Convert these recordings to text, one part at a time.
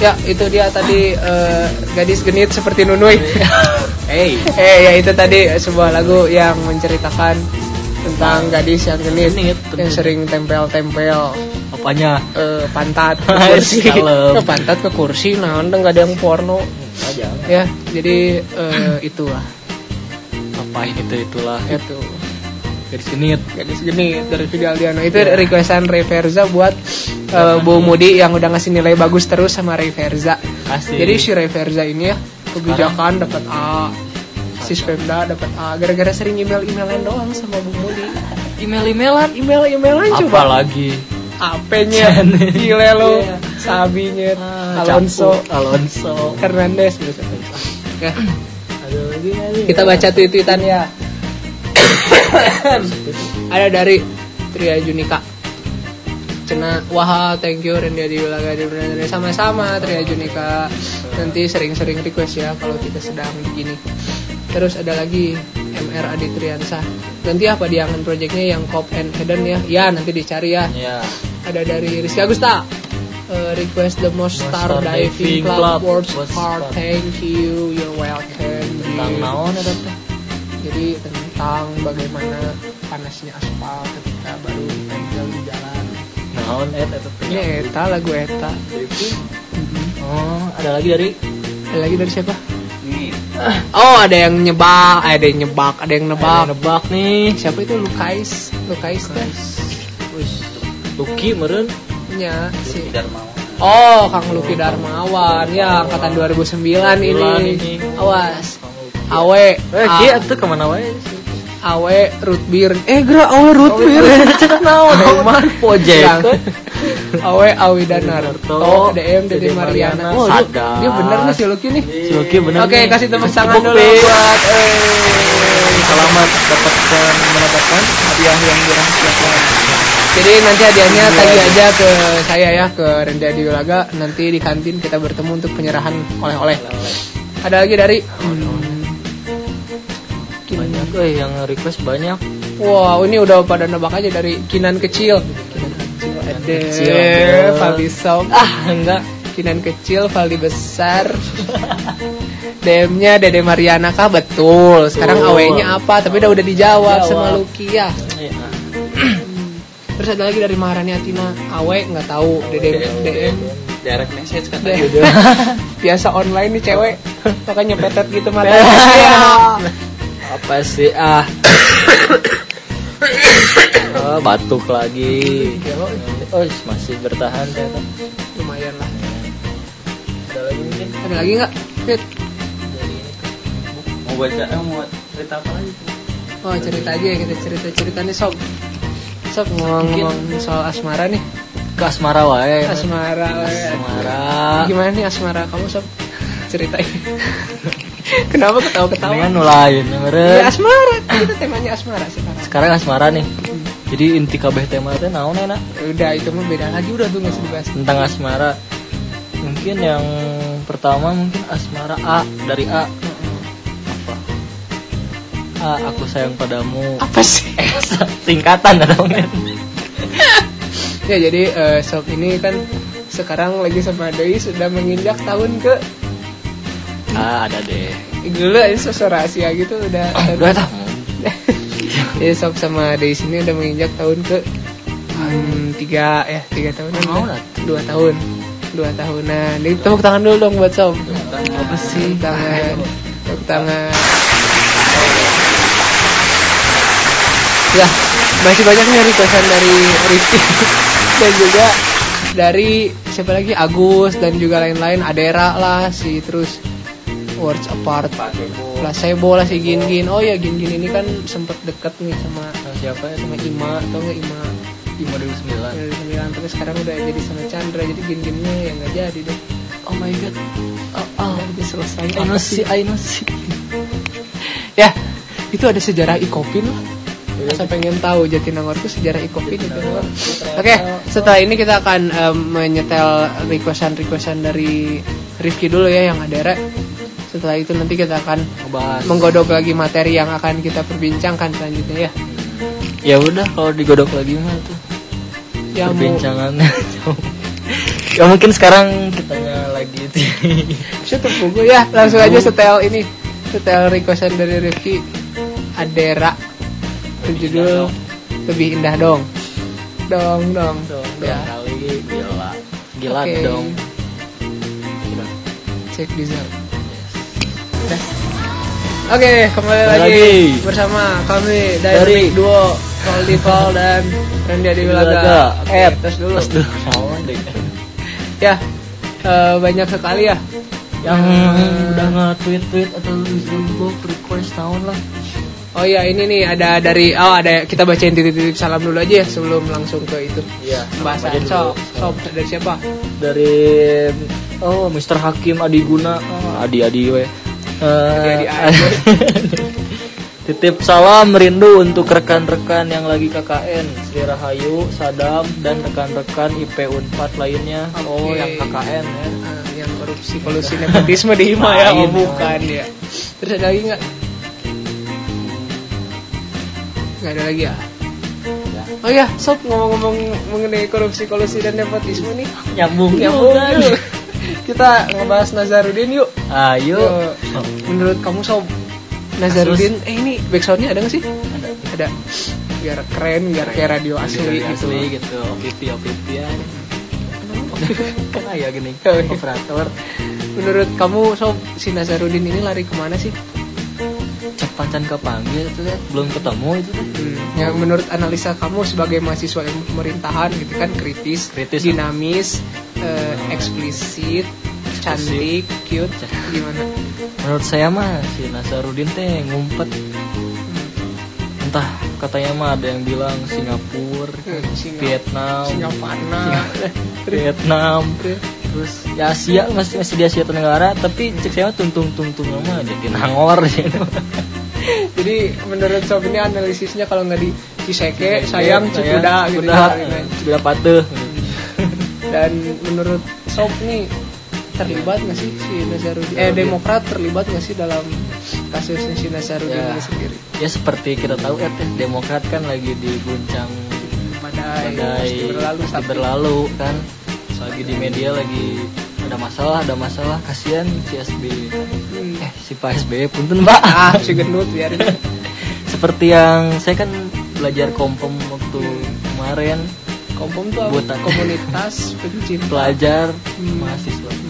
Ya, itu dia tadi eh, gadis genit seperti Nunui. Hey. eh, ya itu tadi sebuah lagu yang menceritakan tentang gadis yang genit, Genit, yang sering tempel-tempel Apanya? eh, pantat ke kursi, ke pantat ke kursi, nah nggak ada yang porno. Aja. Ya, jadi eh, itulah, Apa itu itulah. itu Dari sini gadis genit dari Video Aldiano. Itu requestan Ray Verza buat eh, Bu Mudi yang udah ngasih nilai bagus terus sama Ray Verza. Jadi si Ray Verza ini ya kebijakan dapat A, si Spemda dapat A gara-gara sering email-emailan doang sama Bu Mudi. email-emailan Email-emailan coba. lagi? AP-nya, gile lo, Iya. Sabinya, Ah, Alonso, Capu, Alonso. Hernandez gitu. Kita baca tweet-tweetan ya. Ada dari Tria Junika. Cena, wah thank you Rendia Diulaga di sama-sama Tria Junika. Nanti sering-sering request ya kalau kita sedang begini. Terus ada lagi MR Adi Triansa. Nanti apa diangan projectnya yang Cop and Hidden ya? Ya nanti dicari ya. Ya. Ada dari Rizky Agusta. Eh, request the most Most star Star diving Diving club, Club. world's part thank you you're welcome Tentang naon teh? jadi tentang bagaimana panasnya aspal ketika baru tempel di jalan. Naon et eta teh. ini Eta lagu Eta. Oh, ada lagi dari? Ada lagi dari siapa? Oh ada yang nyebak ada yang nyebak ada yang Ada nebak nebak nih. siapa itu? Lukais. Lukais teh. Lucky meren. nya si. Oh, Kang Luki Darmawan. Ya angkatan 2009 ini. ini. Awas. Awe, Eh, A- kieu tuh ke mana wae? Awe root beer. Eh, gra awe root beer. Cek naon Naon project? Yang- Awe Awi dan Naruto, Naruto, DM Dede Mariana. Oh, dia, bener nih si Lucky nih. Si Lucky bener Oke, kasih tepuk tangan dulu buat Selamat dapatkan mendapatkan hadiah yang dirahasiakan. Jadi nanti hadiahnya tagih aja ke saya ya ke Rendia Diulaga nanti di kantin kita bertemu untuk penyerahan oleh-oleh. Ada lagi dari hmm, Banyak eh yang request banyak. Wow, ini udah pada nebak aja dari Kinan kecil. Kinan kecil ada. Valdi Sob. Ah, enggak. Kinan kecil, Valdi besar. DM-nya Dede Mariana kah betul. Sekarang Betul. awenya apa? Tapi udah udah dijawab Jawab. sama Lucky ya. Iya. Terus ada lagi dari Maharani Atina. Awe nggak tahu. Dede DM. direct message DM. katanya Biasa online nih cewek. Makanya petet gitu mata. Apa sih ah? oh, batuk lagi. Oh, masih bertahan ternyata. Lumayan lah. Ada lagi mungkin Ada lagi nggak? Fit? dari ini. mau baca eh, mau cerita apa lagi Oh cerita aja ya kita cerita cerita nih sob. Sob ngomong-ngomong soal asmara nih. Ke asmara wae. Asmara. we. Asmara. Gimana nih asmara kamu sob? Ceritain. Kenapa ketawa-ketawa? Dengan nu lain ya, meren. Ya asmara. Kita temanya asmara sekarang. Sekarang asmara nih. Jadi inti kabeh tema teh naon enak Udah itu mah beda lagi udah tuh nggak usah dibahas. tentang asmara. Mungkin yang pertama mungkin asmara A dari A. Apa? A aku sayang padamu. Apa sih? Singkatan ada ya jadi eh, sob ini kan sekarang lagi sama Doi sudah menginjak tahun ke Ah, ada deh. dulu ini sosok rahasia gitu udah Dua tahun. Jadi sob sama Doi sini udah menginjak tahun ke hmm, tiga ya tiga tahunan Mau lah. dua tahun. Dua tahunan. Jadi tepuk tangan dulu dong buat sob. Apa sih? tepuk tangan tepuk tangan. Ya masih banyak nih requestan dari Rifki. Dan juga dari siapa lagi? Agus dan juga lain-lain. Adera lah si terus Words Apart Placebo lah si Gin Gin oh ya Gin Gin ini kan sempet deket nih sama Sama siapa ya? sama Ima atau nggak Ima Ima 2009. dari sembilan tapi sekarang udah jadi sama Chandra jadi Gin Ginnya ya nggak jadi deh Oh my god. Oh, oh. udah selesai I know sih, I know sih. ya itu ada sejarah ikopin lah saya pengen tahu Jatinangor itu sejarah ikopin Jatinangor oke setelah ini kita akan em, menyetel requestan requestan dari Rifki dulu ya yang ada Rek. Setelah itu nanti kita akan Ngebahas. menggodok lagi materi yang akan kita perbincangkan selanjutnya ya Ya udah kalau digodok lagi mah tuh ya perbincangannya ya mungkin sekarang kitanya lagi Bisa terpukul ya. Langsung aja setel ini. Setel requestan dari Rifki Adera. Berjudul Lebih Indah Dong. Dong dong. dong Ya. kali gila gila Oke. dong Cek diesel. Oke, kembali Kembali lagi, lagi. bersama kami dari, Dari duo Valdival dan Randy Adi Wilaga. Oke, eh tes dulu. tes dulu. Ya, eh, banyak sekali ya yang Hmm. udah nge-tweet tweet atau Facebook request tahun lah Oh iya ini nih ada dari oh ada kita bacain titip-titip salam dulu aja ya sebelum langsung ke itu. iya Pembahasan sok, sok dari siapa? dari oh Mr. Hakim Adi Guna oh, Adi Adi we Eh. Titip salam rindu untuk rekan-rekan yang lagi KKN Sri Rahayu, Sadam, dan rekan-rekan IP Unpad lainnya Oh Oke. yang KKN ya Ah, yang korupsi kolusi nepotisme di Hima ya, oh, bukan ya. Terus ada lagi nggak? Nggak ada lagi ya? Oh ya, sob ngomong-ngomong mengenai korupsi kolusi dan nepotisme nih. Nyambung Nyambung juga. Kita ngebahas Nazarudin yuk. Ayo Yuk. Menurut kamu sob Nazarudin, eh ini backsoundnya ada nggak sih? Ada. Ada. Biar keren, biar kayak radio asli, gitu. asli gitu OPP OPP ya kan ya gini Oh, operator Menurut kamu sob si Nazarudin ini lari ke mana sih? cepacan kepanggil itu kan belum ketemu itu kan Hmm, yang menurut analisa kamu sebagai mahasiswa ilmu pemerintahan gitu kan kritis, Kritis. dinamis, eh, eksplisit, cantik, cute, gimana? menurut saya mah si Nasarudin teh ngumpet entah katanya mah ada yang bilang Singapura Hmm, Singa- Vietnam Singapana, Vietnam terus ya Asia masih masih di Asia Tenggara tapi cek saya tuntung tuntung mah jadi nangor gitu. Jadi menurut sob ini analisisnya kalau nggak di Ciseke, sayang Sayang, Cipuda gitu. Cipuda, ya. Patuh Dan menurut sob nih terlibat nggak sih si Nazarudin? Eh Demokrat terlibat nggak sih dalam kasusnya si Nazarudin Ya. ini sendiri? ya seperti kita tahu ya teh Demokrat kan lagi diguncang Badai, badai berlalu tapi berlalu kan lagi di media lagi ada masalah ada masalah kasihan si SBY Hmm. eh si Pak SBY punten mbak ah si gendut biarin seperti yang saya kan belajar kompom waktu kemarin kompom tuh apa? Buatan. komunitas pencinta pelajar Hmm. mahasiswa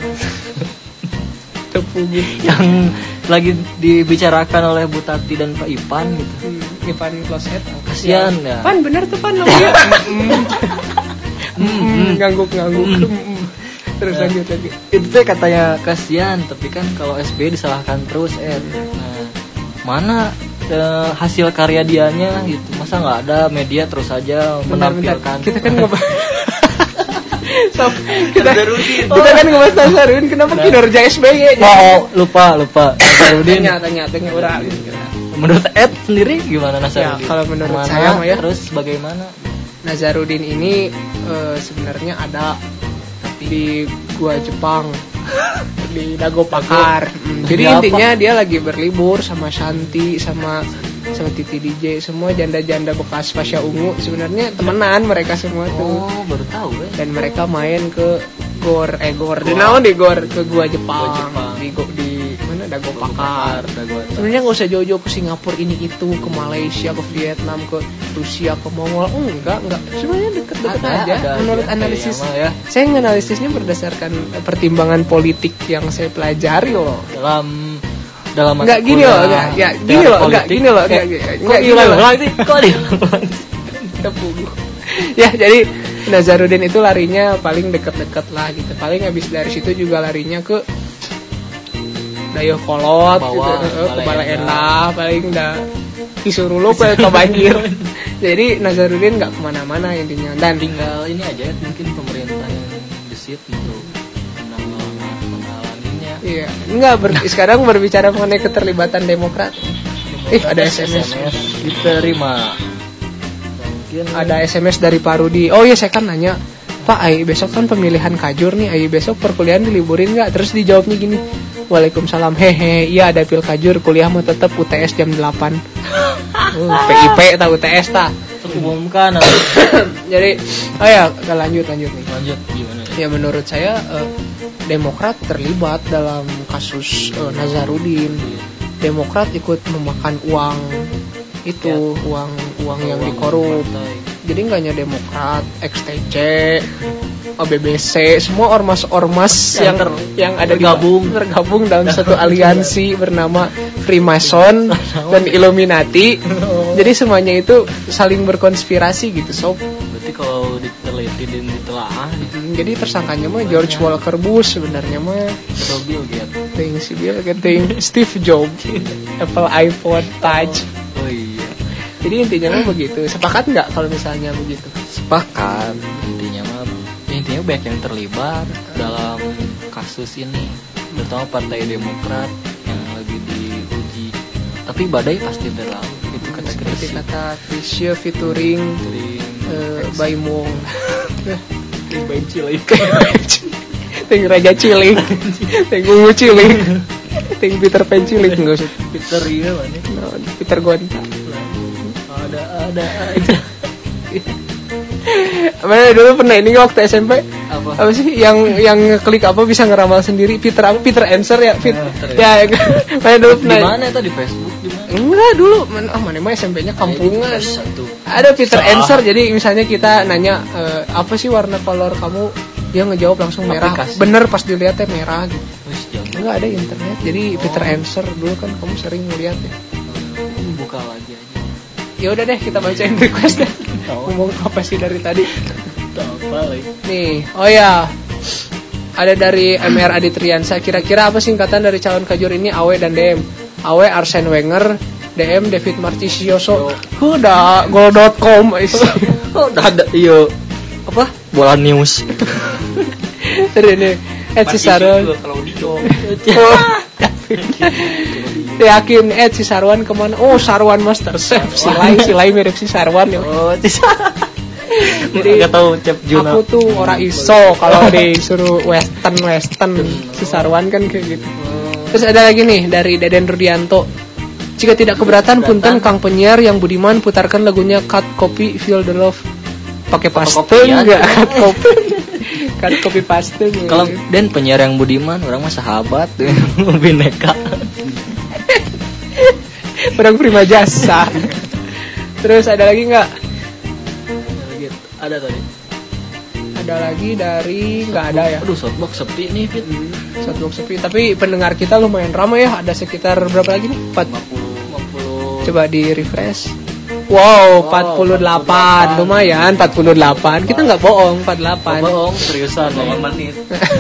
tepu gitu yang lagi dibicarakan oleh Bu Tati dan Pak Ipan gitu hmm, Ivan Closet Kasian, ya. Pan bener tuh Pan lo ya Hmm, ngangguk ngangguk Hmm. Hmm. terus Ya. lanjut lagi itu teh katanya kasihan tapi kan kalau SBY disalahkan terus eh nah, mana hasil karya dianya gitu. Masa nggak ada? Media terus saja bentar. menampilkan. Kita kan ngebahas Sob, kita, Nazarudin. kita kan ngebahas Nazarudin kenapa kinerja SBY -nya? oh lupa lupa. Nasarudin tanya tanya tanya orang menurut Ed sendiri gimana Nasarudin Ya, kalau menurut Ke mana, saya mah ya. terus bagaimana? Nazarudin ini eh, sebenarnya ada di gua Jepang di Dago Pakar. Hmm, Di Jadi apa? intinya dia lagi berlibur sama Shanti sama sama Titi DJ semua janda-janda bekas Pasha Ungu sebenarnya temenan mereka semua tuh. Oh baru tahu ya. Dan mereka main ke gor eh gor. Di naon di gor? Ke gua Jepang, Gua Jepang. di go, di Dago Pakar sebenarnya nggak usah jauh-jauh ke Singapura ini itu ke Malaysia ke Vietnam ke Rusia ke Mongol enggak enggak sebenarnya deket-deket Ada, aja ada menurut aja analisis mah ya. saya nganalisisnya berdasarkan eh, pertimbangan politik yang saya pelajari loh dalam dalam mata Enggak gini loh, enggak, ya, gini loh, enggak, politik. gini loh, enggak, enggak, kok enggak, gini loh. kok diulang Tepung. ya jadi Nazarudin itu larinya paling deket-deket lah gitu paling habis dari situ juga larinya ke Dayakolot gitu, Bawah, eh, ke Balai Balai Endah. Endah paling udah disuruh lu ke banjir. Jadi Nazarudin nggak ke mana-mana intinya. Dan tinggal ini aja mungkin pemerintah yang gesit untuk iya enggak ber- sekarang berbicara mengenai keterlibatan Demokrat. Ih, ada SMS. diterima. Mungkin ada SMS dari Pak Rudi. Oh iya saya kan nanya, Pak, Ai besok kan pemilihan kajur nih, Ai besok perkuliahan diliburin nggak? Terus dijawabnya gini, Waalaikumsalam, hehe, iya ada pil kajur, kuliah mau tetap UTS jam 8 uh, PIP tak UTS tak. terumumkan Jadi, oh ya, kita lanjut lanjut nih. lanjut gimana ya? Ya menurut saya eh, Demokrat terlibat dalam kasus eh, Nazarudin. Demokrat ikut memakan uang itu uang uang yang dikorup. Jadi nggak hanya Demokrat, XTC, OBBC, semua ormas-ormas Yang yang ter- yang ada di- tergabung. tergabung dalam satu aliansi bernama Freemason dan Illuminati. Jadi semuanya itu saling berkonspirasi gitu, sob. Berarti kalau diteliti dan ditelaah gitu, Hmm, Jadi tersangkanya mah George Walker Bush sebenarnya mah atau Bill Gates. ting si Bill ting Steve Jobs Apple iPhone Touch. Jadi intinya mah begitu. Sepakat nggak kalau misalnya begitu? Sepakat. Intinya mah intinya banyak yang terlibat dalam kasus ini, terutama Partai Demokrat yang lagi diuji. Tapi badai pasti berlalu. Itu kata Seperti Krisya. kata Krisya featuring eh, Baimong. Bayi cilik. ting Raja Cilik, ting Ungu Cilik, ting Peter Pan Cilik. Peter iya mana? No, Peter Gonta. Ada. Aja. Mana dulu pernah ini waktu SMP Apa? apa sih? Yang yang klik apa bisa ngeramal sendiri? Peter apa? Peter Answer ya? Fit Ah, Peter ya mana dulu Di pernah mana itu? Di Facebook di mana? enggak dulu. Mana ah mana mah SMP-nya kampungan ada Peter Salah. Answer. Jadi misalnya kita nanya eh, apa sih warna kolor kamu? Dia ngejawab langsung merah. Aplikasi. bener pas dilihatnya merah. Gitu enggak ada internet. Jadi Oh. Peter Answer dulu kan kamu sering ngeliat ya. Buka lagi aja. Ya udah deh kita bacain request deh. Ngomong apa sih dari tadi? Nih oh ya ada dari MR Aditriansa kira-kira apa singkatan dari calon kajur ini? Awe dan DM Awe Arsene Wenger DM David Martisioso. Udah gol.com Oh, udah ada iya. Apa? Bola news. Terus ini. Ed Cisaron Oh, yakin Ed si Sarwan ke mana? Oh Sarwan Master Chef Silai Silai mirip si Sarwan ya. Oh, Jadi, Jadi nggak tahu Cep Juna. Aku tuh orang iso kalau disuruh western western si Sarwan kan kayak gitu. Terus ada lagi nih dari Deden Rudianto. Jika tidak keberatan, punten Kang penyiar yang budiman putarkan lagunya Cut Copy Feel the Love. Pakai paste enggak? Cut copy. Cut copy paste. Kalau dan penyiar yang budiman, orang mah sahabat, bineka. orang prima jasa. Terus ada lagi nggak? Ada tadi. Ada lagi dari nggak ada ya? Aduh, shotbox sepi nih, Fit. Satu box sepi. Tapi pendengar kita lumayan ramai ya. Ada sekitar berapa lagi nih? 4 50 50. Coba di refresh. Wow, 48. Lumayan 48. Kita nggak bohong 48. bohong, seriusan ya. menit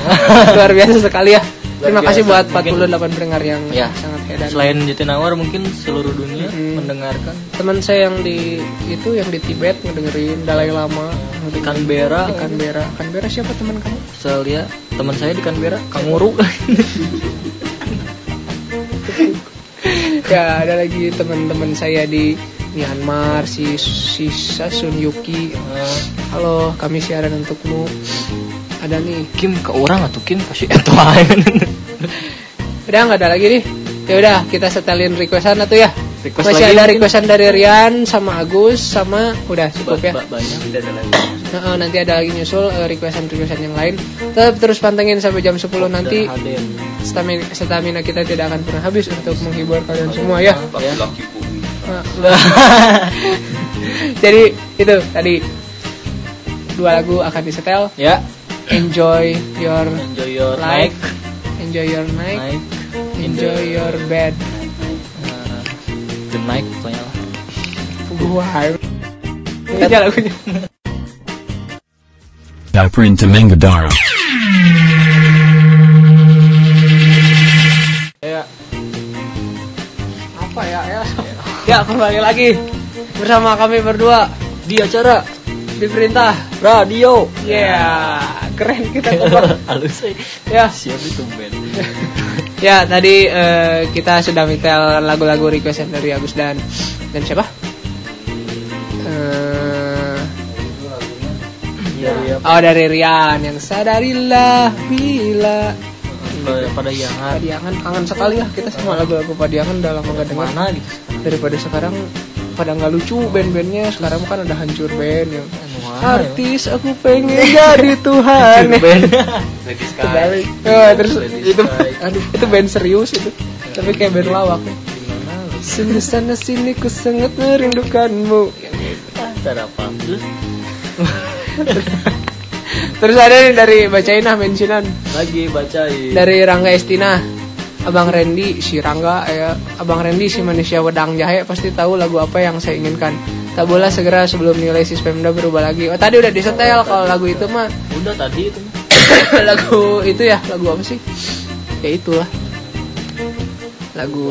Luar biasa sekali ya. Terima kasih buat Mungkin- 48 pendengar yang Ya. sangat hedan. Selain Jatinangor mungkin seluruh dunia Mm. mendengarkan teman saya yang di itu yang di Tibet ngedengerin Dalai Lama di Canberra. di Canberra. Canberra siapa teman kamu? Saya lihat teman saya di Canberra, Kanguru. ya ada lagi teman-teman saya di Myanmar si si Sun Yuki. Halo, kami siaran untukmu. Ada nih. Kim ke orang atau Kim kasih itu aja. Udah nggak ada lagi nih. Ya udah kita setelin requestan atau ya. Request Masih lagi ada requestan dari Rian sama Agus sama udah cukup ya. Ba- banyak. tidak ada lagi Nah, nanti ada lagi nyusul eh, requestan-requestan yang lain. Tetap terus pantengin sampai jam 10 nanti. Stamina, stamina kita tidak akan pernah habis untuk menghibur kalian semua ya. Jadi itu tadi dua lagu akan disetel. ya, Enjoy your enjoy your life, night. enjoy your night, Night. enjoy your bed. Nah, the night pokoknya lah. Wow. Ini aja lagunya. Daprinta Mangadara. Ya. Apa ya? Ya, ya kembali lagi bersama kami berdua Di acara diperintah. radio. Ya, keren kita. Halus eh. Ya. Siap itu band. Ya, tadi eh, kita sudah minta lagu-lagu requestan dari Agus dan dan siapa? Eh, Iya, iya. oh dari Rian yang sadarilah bila Pada pada yangan. Padiangan kangen sekali lah kita semua lagu-lagu Padiangan udah lama gak dengar Mana gitu? daripada sekarang pada nggak lucu band-bandnya sekarang kan ada hancur band yang Anu artis aku pengen jadi Tuhan. Kebalik. Oh, terus itu aduh itu band serius itu. Tapi kayak band lawak? Sini sana sini ku sangat merindukanmu. Cara apa? Terus Terus ada nih dari bacain ah mentionan. Lagi bacain. dari Rangga Estina. Abang Randy si Rangga ya. Abang Randy si manusia wedang jahe pasti tahu lagu apa yang saya inginkan tak boleh segera sebelum nilai si Pemda berubah lagi. Oh tadi udah disetel kalau lagu itu mah. Udah tadi itu lagu itu ya lagu apa sih? Ya itulah. Lagu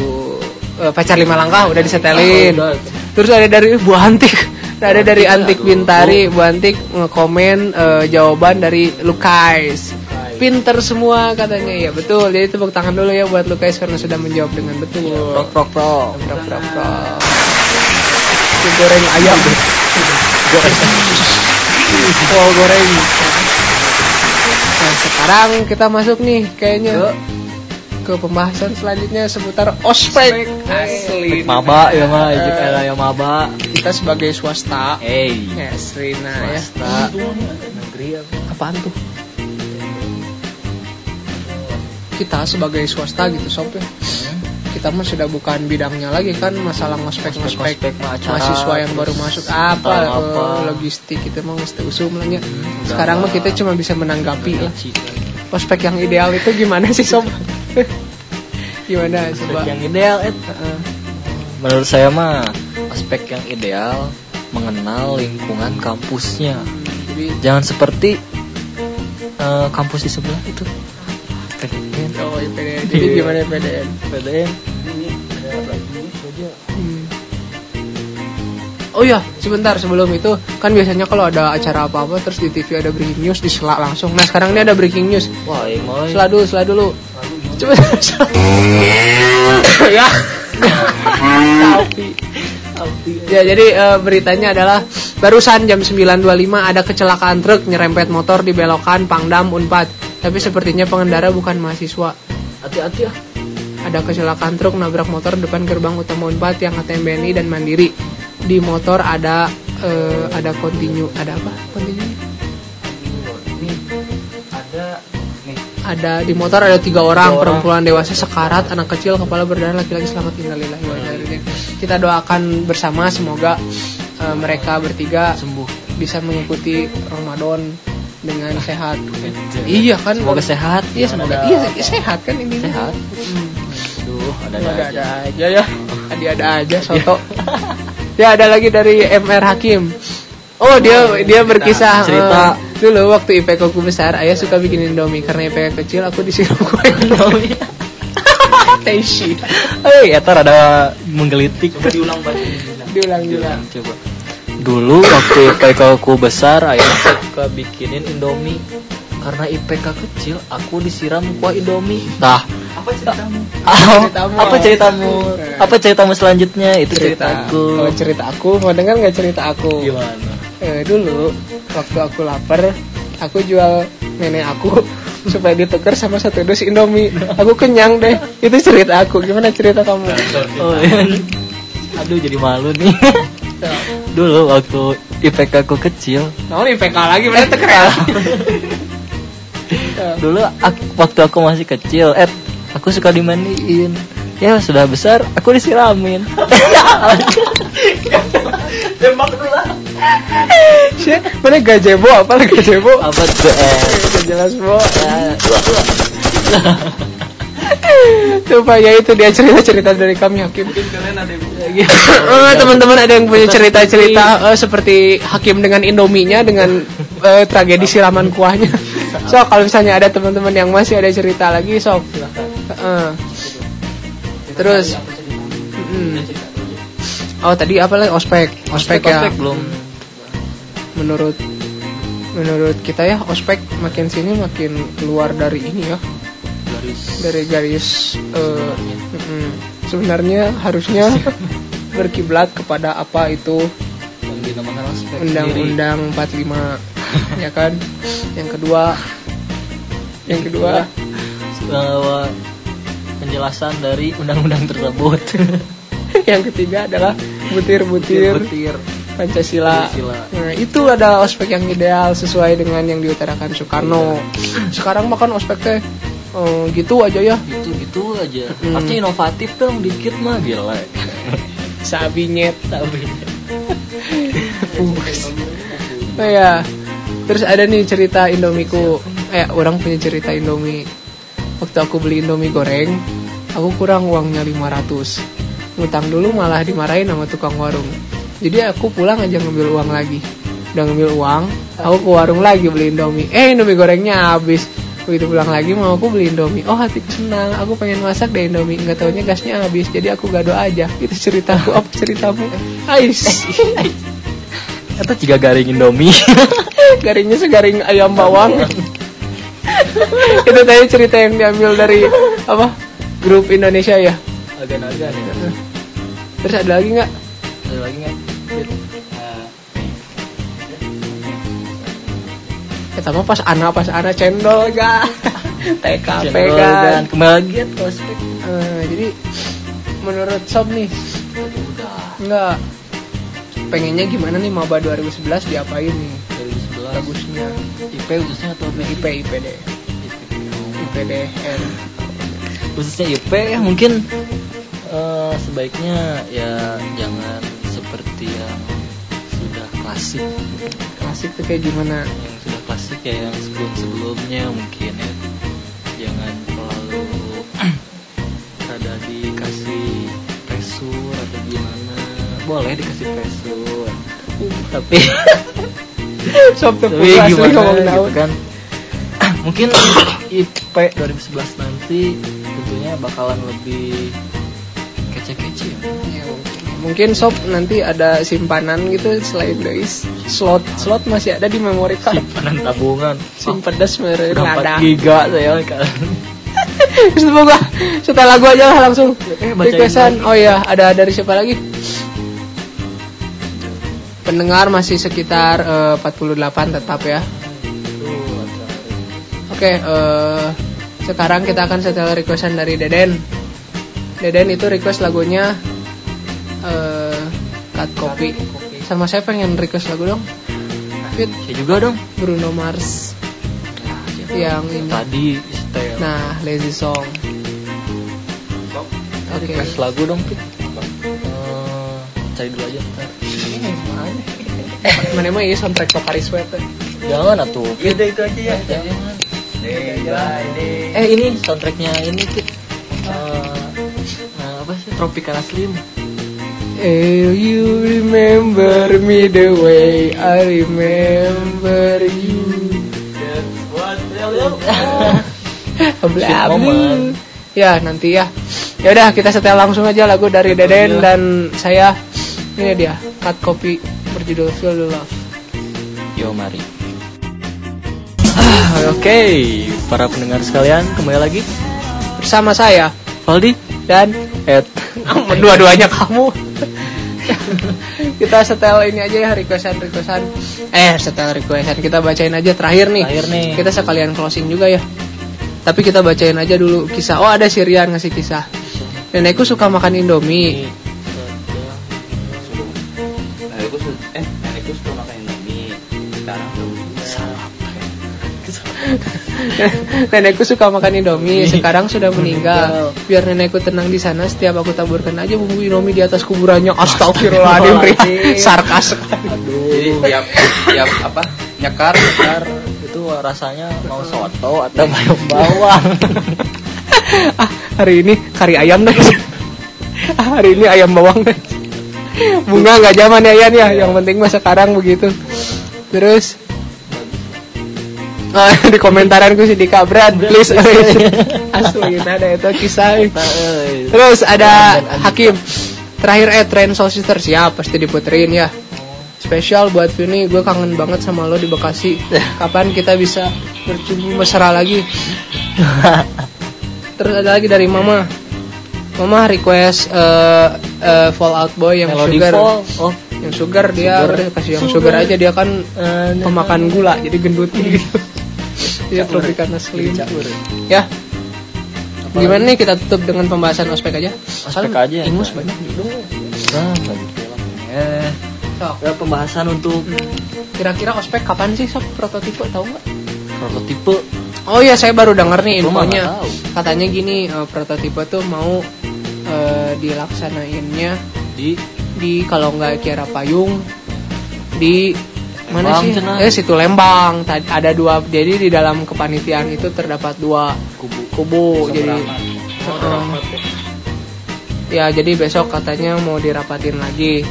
eh, pacar lima langkah udah disetelin. Ah, udah. terus ada dari Bu Antik. Ada dari Antik Bintari Bu Antik ngekomen eh, jawaban dari Lukais. Pinter semua katanya. Ya betul. Jadi tepuk tangan dulu ya buat Lukais karena sudah menjawab dengan betul. Prok prok prok. Prok, prok, prok. Itu goreng ayam. Goreng. Oh goreng. Nah sekarang kita masuk nih kayaknya. Ke pembahasan selanjutnya seputar ospek. Asli. Maba ya mah, izin era ya maba. kita sebagai swasta. Hey. yes Rina ya. Swasta. Negeri apa? apaan tuh? Kita sebagai swasta gitu sob ya kita mah sudah bukan bidangnya lagi kan masalah ngospek ngospek mahasiswa yang baru masuk apa, eh, logistik itu mah mesti usum lah ya. sekarang mah kita cuma bisa menanggapi lah ospek yang ideal itu gimana sih sob gimana coba Yang ideal et. Heeh. Menurut saya mah aspek yang ideal mengenal lingkungan kampusnya. jadi Jangan seperti eh, kampus di sebelah itu. PDN. oh IPDN jadi gimana IPDN PDN. Hmm. Oh ya, sebentar sebelum itu kan biasanya kalau ada acara apa-apa terus di TV ada breaking news diselak langsung. Nah sekarang ini ada breaking news. Wah, ini mulai. Sela dulu, sela dulu. Coba. ya. Tapi. Ya jadi eh, beritanya adalah barusan jam 9.25 ada kecelakaan truk nyerempet motor di belokan Pangdam Unpad. Tapi sepertinya pengendara bukan mahasiswa. Hati-hati ya. Ada kecelakaan truk nabrak motor depan gerbang utama Unpad yang ATM BNI dan Mandiri. Di motor ada eh, ada kontinu, ada apa? Kontinu. Ada nih. Ada di motor ada tiga orang, Tiga orang. perempuan dewasa sekarat, anak kecil, kepala berdarah, laki-laki selamat innalillahi wa. Kita doakan bersama semoga eh, mereka bertiga Sembuh. bisa mengikuti Ramadan dengan sehat. Iya kan? Semoga sehat. Iya semoga. Iya sehat kan ini. Sehat. Hmm. Aduh, ada ada ada ada aja ya ada ada aja soto ya ada lagi dari MR Hakim oh dia dia berkisah cerita. eh, dulu waktu IPK ku besar ayah suka bikin indomie karena IPK kecil aku disuruh kue indomie Teishi Hei, eta rada menggelitik. Coba diulang Pak. diulang diulang Coba. Dulu IPK aku besar, ayah suka bikinin Indomie. Karena IPK kecil, aku disiram kuah Indomie. Nah, Apa ceritamu? ah, Ceritamu. apa ceritamu? Apa ceritamu selanjutnya? Itu ceritaku. oh, cerita aku mau dengar nggak cerita aku Gimana? Eh, dulu waktu aku lapar aku jual nenek aku supaya ditukar sama satu dus indomie aku kenyang deh itu cerita aku gimana cerita kamu Oh, iya. Aduh, jadi malu nih. Dulu waktu IPK aku kecil, Nah, IPK lagi berarti keren. dulu ak- waktu aku masih kecil, eh aku suka dimandiin. Ya sudah besar, aku disiramin. Tembak dulu lah. Sih, mana gajebo apa lagi gajebo? Apa tuh? Eh, jelas bo. ya, Coba ya itu dia cerita-cerita dari kami Hakim. Mungkin kalian ada yang Eh, teman-teman ada yang punya cerita-cerita eh, seperti Hakim dengan Indominya dengan eh, tragedi siraman kuahnya. So kalau misalnya ada teman-teman yang masih ada cerita lagi sok. Heeh. Terus mm. Oh tadi apa lagi ospek ospek, ya ospek belum. menurut menurut kita ya ospek makin sini makin keluar dari ini ya Garis. dari garis mm-mm. Sebenarnya harusnya berkiblat kepada apa itu undang-undang 45 ya kan? Yang kedua. Yang kedua. Bahwa penjelasan dari undang-undang tersebut. Yang ketiga adalah butir-butir butir Pancasila. Pancasila. Nah, itu adalah ospek yang ideal sesuai dengan yang diutarakan Soekarno. Sekarang makan ospek teh eh, gitu aja ya. Itu itu aja. Hmm. Harusnya inovatif dong dikit mah gila. Sabinyet. Tapi Oh ya. Terus ada nih cerita Indomiku. Eh, orang punya cerita Indomie. Waktu aku beli Indomie goreng, aku kurang uangnya 500. Ngutang dulu malah dimarahin sama tukang warung. Jadi aku pulang aja ngambil uang lagi. Udah ngambil uang, aku ke warung lagi beli Indomie. Eh, Indomie gorengnya habis. Begitu pulang lagi mau aku beli Indomie. Oh, hatiku senang. Aku pengen masak deh Indomie. Nggak taunya gasnya habis. Jadi aku gado aja. Itu ceritaku. Apa ceritamu? Ais. atau jika garing Indomie. garingnya segaring ayam bawang itu tadi cerita yang diambil dari apa grup Indonesia ya Agan-agan ya. terus ada lagi nggak Ada lagi nggak? Kita mah pas anak pas anak cendol ga TKP kan dan kembali lagi ya ke ospek. Eh, jadi menurut Sob nih Udah. nggak pengennya gimana nih maba 2011 diapain nih? 2011 bagusnya. IP khususnya atau IP IPD IPDN khususnya IP ya mungkin eh, sebaiknya ya jangan seperti yang sudah klasik. Klasik tuh kayak gimana? Yang sudah ya yang sebelum sebelumnya mungkin ya. Jangan terlalu ada dikasih pressure atau gimana. Boleh dikasih pressure. Tapi tuh tapi asli gimana gitu kan. Mungkin IP 2011 nanti tentunya bakalan lebih kece-kece Ya, mungkin. sob nanti ada simpanan gitu selain guys slot. Slot masih ada di memori card simpanan tabungan. Sim pedas mere berapa ada. giga saya kan gua setelah lagu aja lah langsung. Eh, requestan. oh iya ada dari siapa lagi? Pendengar masih sekitar eh, 48 tetap ya. Oke, eh, sekarang kita akan setel requestan dari Deden. Deden itu request lagunya Cut Copy. Sama saya pengen request lagu dong. Fit saya juga dong Bruno Mars yang ini. tadi setel Nah, Lazy Song. Oke. request lagu dong Pit Eh, cari dulu aja ntar. Mana mah ini soundtrack Pokari Sweat. eh. jangan atuh. Udah itu aja ya. jangan Day by day. eh ini soundtracknya ini Pit Eh, nah, apa sih Tropicana Slim Eh, you remember me the way I remember you. That's what real Bla Sweet bla. moment. Ya nanti ya. Ya udah kita setel langsung aja lagu dari Deden dan saya. Ini dia cut copy berjudul Feel the Love. Yo mari. Ah, Oke, para pendengar sekalian, kembali lagi Bersama saya Valdi dan Ed. dua-duanya kamu. kita setel ini aja ya requestan requestan. Eh setel requestan kita bacain aja terakhir nih. Terakhir nih. Kita sekalian closing juga ya. Tapi kita bacain aja dulu kisah. Oh ada Sirian ngasih kisah. Nenekku suka makan Indomie. Nenekku su- eh nenekku suka makan Indomie. Sekarang nenekku suka makan Indomie. Sekarang sudah meninggal. Biar nenekku tenang di sana. Setiap aku taburkan aja bumbu Indomie di atas kuburannya. Astagfirullahaladzim. Sarkas. Jadi tiap tiap apa nyekar Ntar itu rasanya mau soto atau bayam bawang. ah, hari ini kari ayam deh. Ah, hari ini ayam bawang deh. Bunga nggak zaman ya Yan ya. Yang penting mah sekarang begitu. Terus Ah, di komentaranku si Dika Brad please. asli ada itu kisah. Eh, terus ada Hakim. Terakhir eh tren Sister siap pasti diputerin ya. Spesial buat Vini gue kangen banget sama lo di Bekasi. Kapan kita bisa bercumbu mesra lagi? Terus ada lagi dari Mama. Mama request eh, eh, Fallout Boy yang Melody sugar. Fall. Oh, yang sugar dia Sugar. udah kasih yang sugar. aja dia kan eh, pemakan gula jadi gendut. Gitu Tropicana Slim Campur. ya gimana nih kita tutup dengan pembahasan ospek aja Ospek aja. ingus banyak juga Nah. Eh, Sok. ya pembahasan untuk. Kira-kira ospek kapan sih sob prototipe tahu nggak? prototipe Oh iya saya baru denger nih infonya. Katanya gini eh, prototipe tuh mau eh, dilaksanainnya di di kalau nggak Kiara Payung di mana sih? cenah. Eh situ Lembang. Tadi ada dua. Jadi di dalam kepanitiaan itu terdapat dua kubu kubu. Jadi Mau ya jadi besok katanya mau dirapatin lagi.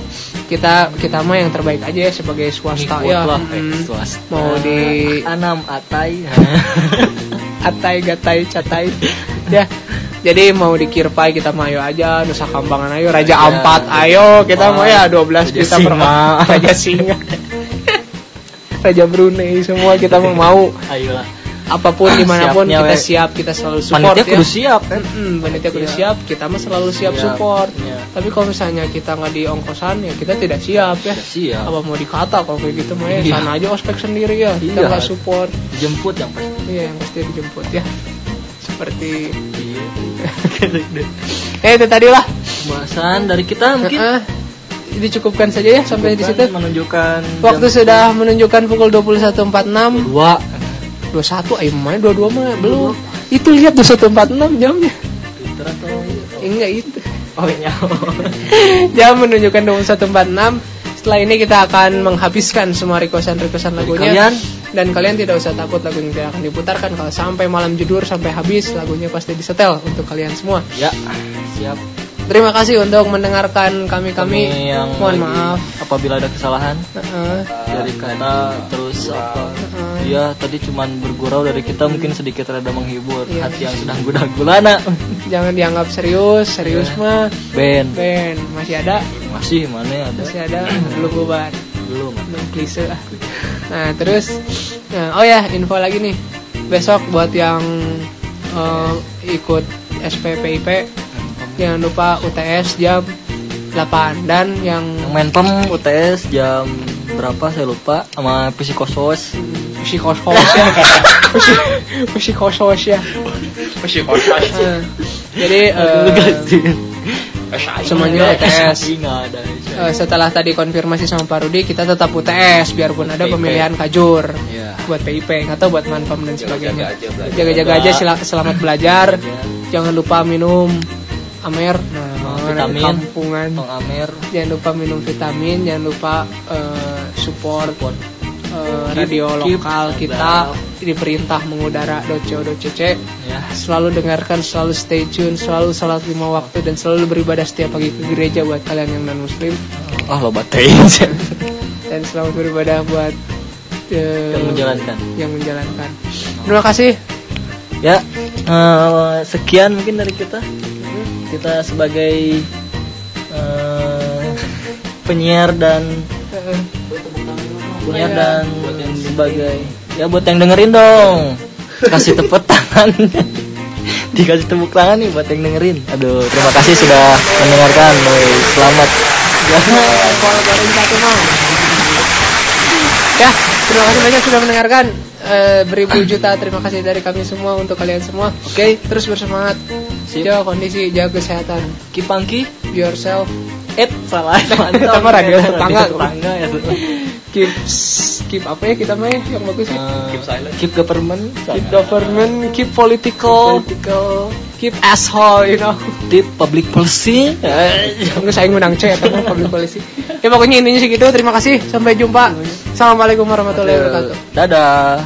Kita kita mah yang terbaik aja ya sebagai swasta Ngikut ya. lah, eh, Mm. swasta. Mau di anam atai atai gatai catai ya jadi mau di Kirpai kita mah ayo aja Nusa Kambangan ayo Raja Raja, Ampat ayo kita mau ya 12 Raja juta per. Raja Singa Raja Brunei semua kita mau mau. Ayolah. Apa pun di mana pun Siapnya, kita we. siap kita selalu support panitia ya. kudu siap. Kan Mm, panitia kudu Iya. siap kita mah selalu siap Siap, support. Iya. tapi kalau misalnya kita nggak di ongkosan ya kita tidak siap ya. Siap. Apa mau dikata kalau kayak gitu mah ya? Iya. sana aja ospek sendiri ya. Kita Iya. nggak support. Dijemput yang pasti. Iya yang pasti dijemput ya. Seperti Iya. eh itu tadi lah. Pembahasan dari kita mungkin. Heeh. Dicukupkan saja ya sampai di situ. Menunjukkan waktu jam sudah menunjukkan pukul 21.46 dua. 21 ayo mana 22 mah? Belum. Itu lihat 21.46 jamnya. Eh, enggak itu. Oh iya. Jam menunjukkan 21.46 setelah ini kita akan menghabiskan semua requestan-requestan lagunya. kalian? dan kalian tidak usah takut lagunya tidak akan diputarkan. Kalau sampai malam judur sampai habis lagunya pasti disetel untuk kalian semua. Ya siap terima kasih untuk mendengarkan kami-kami. Kami yang mohon lagi- maaf. apabila ada kesalahan Heeh. dari kata terus apa? Heeh. Iya tadi cuman bergurau dari kita mungkin sedikit rada menghibur Iya. hati yang sedang gudah gulana jangan dianggap serius serius Iya. mah. Ben. Ben masih ada? Masih mana ya ada? Masih ada? Belum bubar? Belum. Belum klise ah. nah terus nah, oh ya info lagi nih. Besok buat yang eh, ikut SPPIP jangan lupa UTS jam 8 dan yang yang main pem UTS jam berapa? Saya lupa. Sama psikosos psikosos ya. Psi- psikosos ya. Masih kosas. Eh, jadi eh, semuanya UTS Eh, setelah tadi konfirmasi sama Pak Rudi kita tetap UTS biarpun ada pemilihan kajur. Iya. buat PIP atau buat manpam dan sebagainya. Jaga-jaga aja jaga-jaga selamat belajar. Jangan lupa minum amer. Nah Oh, anak vitamin. kampungan. Tong Amer. Jangan lupa minum vitamin jangan lupa eh, support eh, Keep- radio keep lokal kita. diperintah mengudara doco.cc ya. Selalu dengarkan, selalu stay tune, selalu salat lima waktu dan selalu beribadah setiap pagi ke gereja buat kalian yang non muslim oh lo batein dan selamat beribadah buat eh, yang menjalankan. yang menjalankan. Terima kasih. ya eh, sekian mungkin dari kita kita sebagai eh, penyiar dan penyiar dan sebagai ya buat yang dengerin dong kasih tepuk tangan dikasih tepuk tangan nih buat yang dengerin aduh terima kasih sudah mendengarkan Woi, selamat ya terima kasih banyak sudah mendengarkan. Eh, beribu juta terima kasih dari kami semua untuk kalian semua. Oke, terus bersemangat. Sip. Jaga kondisi, jaga kesehatan. kipangki Be yourself. eh salah Kita mah radio tetangga. tetangga ya Keep keep apa ya kita mah ya yang bagus ya. Eh, Keep silent. keep government keep government, keep political, political keep asshole, you know. tip public policy Enggak saya menang C atau public policy. Ya pokoknya intinya segitu. Terima kasih. Sampai jumpa. Assalamualaikum warahmatullahi wabarakatuh. dadah